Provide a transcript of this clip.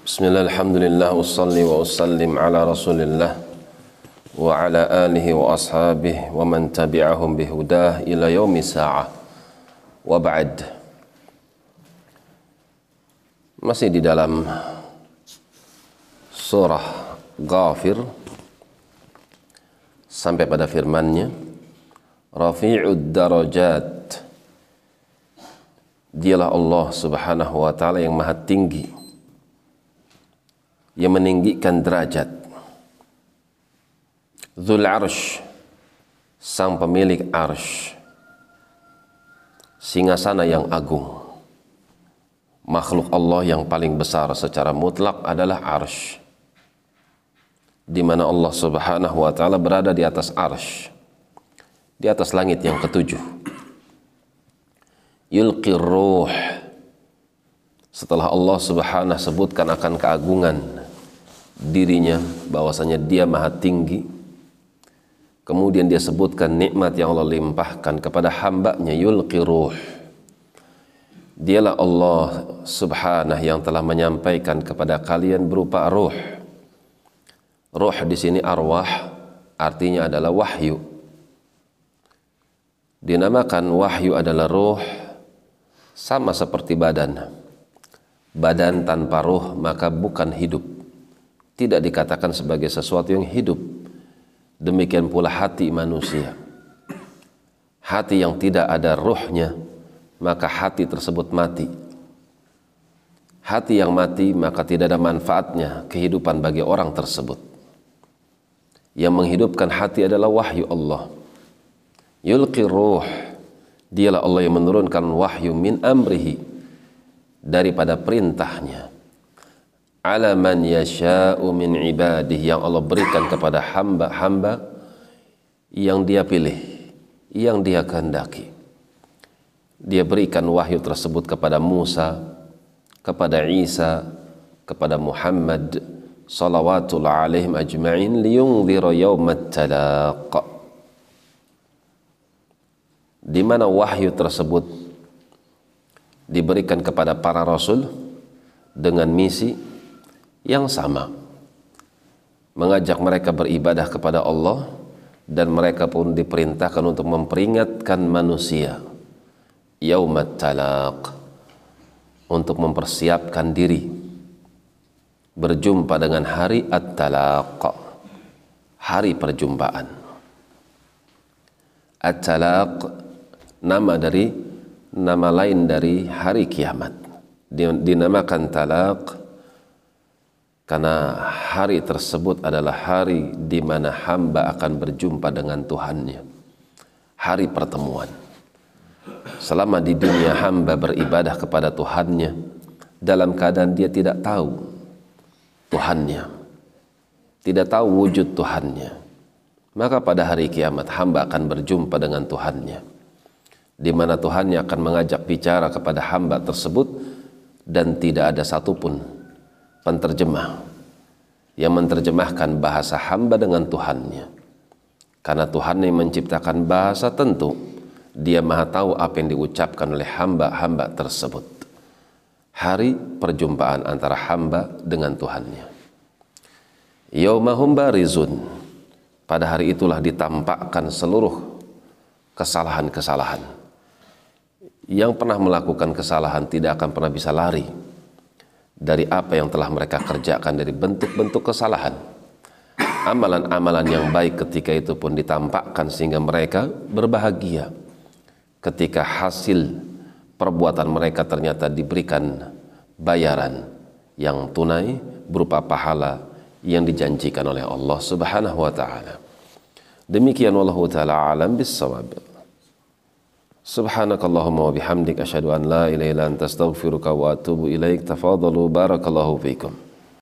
Bismillah, alhamdulillah, usalli wa usallim ala rasulillah wa ala alihi wa ashabih wa man tabi'ahum bihudah ila yaumi sa'ah. Wa ba'd. Masih di dalam surah Ghafir. Sampai pada firmannya Rafi'ud darajat. Dialah Allah subhanahu wa ta'ala yang maha tinggi yang meninggikan derajat. Zul Arsh sang pemilik arsh singgasana yang agung. Makhluk Allah yang paling besar secara mutlak adalah arsh di mana Allah Subhanahu wa taala berada di atas arsh di atas langit yang ketujuh. Yulqi ruh. Setelah Allah Subhanahu sebutkan akan keagungan dirinya bahwasanya dia maha tinggi. Kemudian dia sebutkan nikmat yang Allah limpahkan kepada hambanya yulqi ruh. Dialah Allah subhanahu yang telah menyampaikan kepada kalian berupa ruh. Ruh di sini arwah artinya adalah wahyu. Dinamakan wahyu adalah ruh sama seperti badan. Badan tanpa ruh maka bukan hidup tidak dikatakan sebagai sesuatu yang hidup. Demikian pula hati manusia. Hati yang tidak ada ruhnya, maka hati tersebut mati. Hati yang mati, maka tidak ada manfaatnya kehidupan bagi orang tersebut. Yang menghidupkan hati adalah wahyu Allah. Yulqi ruh. Dialah Allah yang menurunkan wahyu min amrihi daripada perintahnya ala man yasha'u min ibadihi yang Allah berikan kepada hamba-hamba yang dia pilih, yang dia kehendaki. Dia berikan wahyu tersebut kepada Musa, kepada Isa, kepada Muhammad salawatul alaihim ajma'in liyunzira yaumat talaq. Di mana wahyu tersebut diberikan kepada para rasul dengan misi yang sama. Mengajak mereka beribadah kepada Allah dan mereka pun diperintahkan untuk memperingatkan manusia. Yaumat talaq. Untuk mempersiapkan diri. Berjumpa dengan hari at-talaq. Hari perjumpaan. At-talaq nama dari nama lain dari hari kiamat. Dinamakan talaq karena hari tersebut adalah hari di mana hamba akan berjumpa dengan Tuhannya. Hari pertemuan. Selama di dunia hamba beribadah kepada Tuhannya dalam keadaan dia tidak tahu Tuhannya. Tidak tahu wujud Tuhannya. Maka pada hari kiamat hamba akan berjumpa dengan Tuhannya. Di mana Tuhannya akan mengajak bicara kepada hamba tersebut dan tidak ada satupun penterjemah yang menerjemahkan bahasa hamba dengan Tuhannya. Karena Tuhan yang menciptakan bahasa tentu dia maha tahu apa yang diucapkan oleh hamba-hamba tersebut. Hari perjumpaan antara hamba dengan Tuhannya. Yaumahum barizun. Pada hari itulah ditampakkan seluruh kesalahan-kesalahan. Yang pernah melakukan kesalahan tidak akan pernah bisa lari dari apa yang telah mereka kerjakan dari bentuk-bentuk kesalahan. Amalan-amalan yang baik ketika itu pun ditampakkan sehingga mereka berbahagia ketika hasil perbuatan mereka ternyata diberikan bayaran yang tunai berupa pahala yang dijanjikan oleh Allah Subhanahu wa taala. Demikian wallahu taala alam bissawab. Subhanakallahumma wa bihamdik asyhadu an la ilaha illa anta astaghfiruka wa atubu ilaik. Tafadhalu barakallahu fiikum.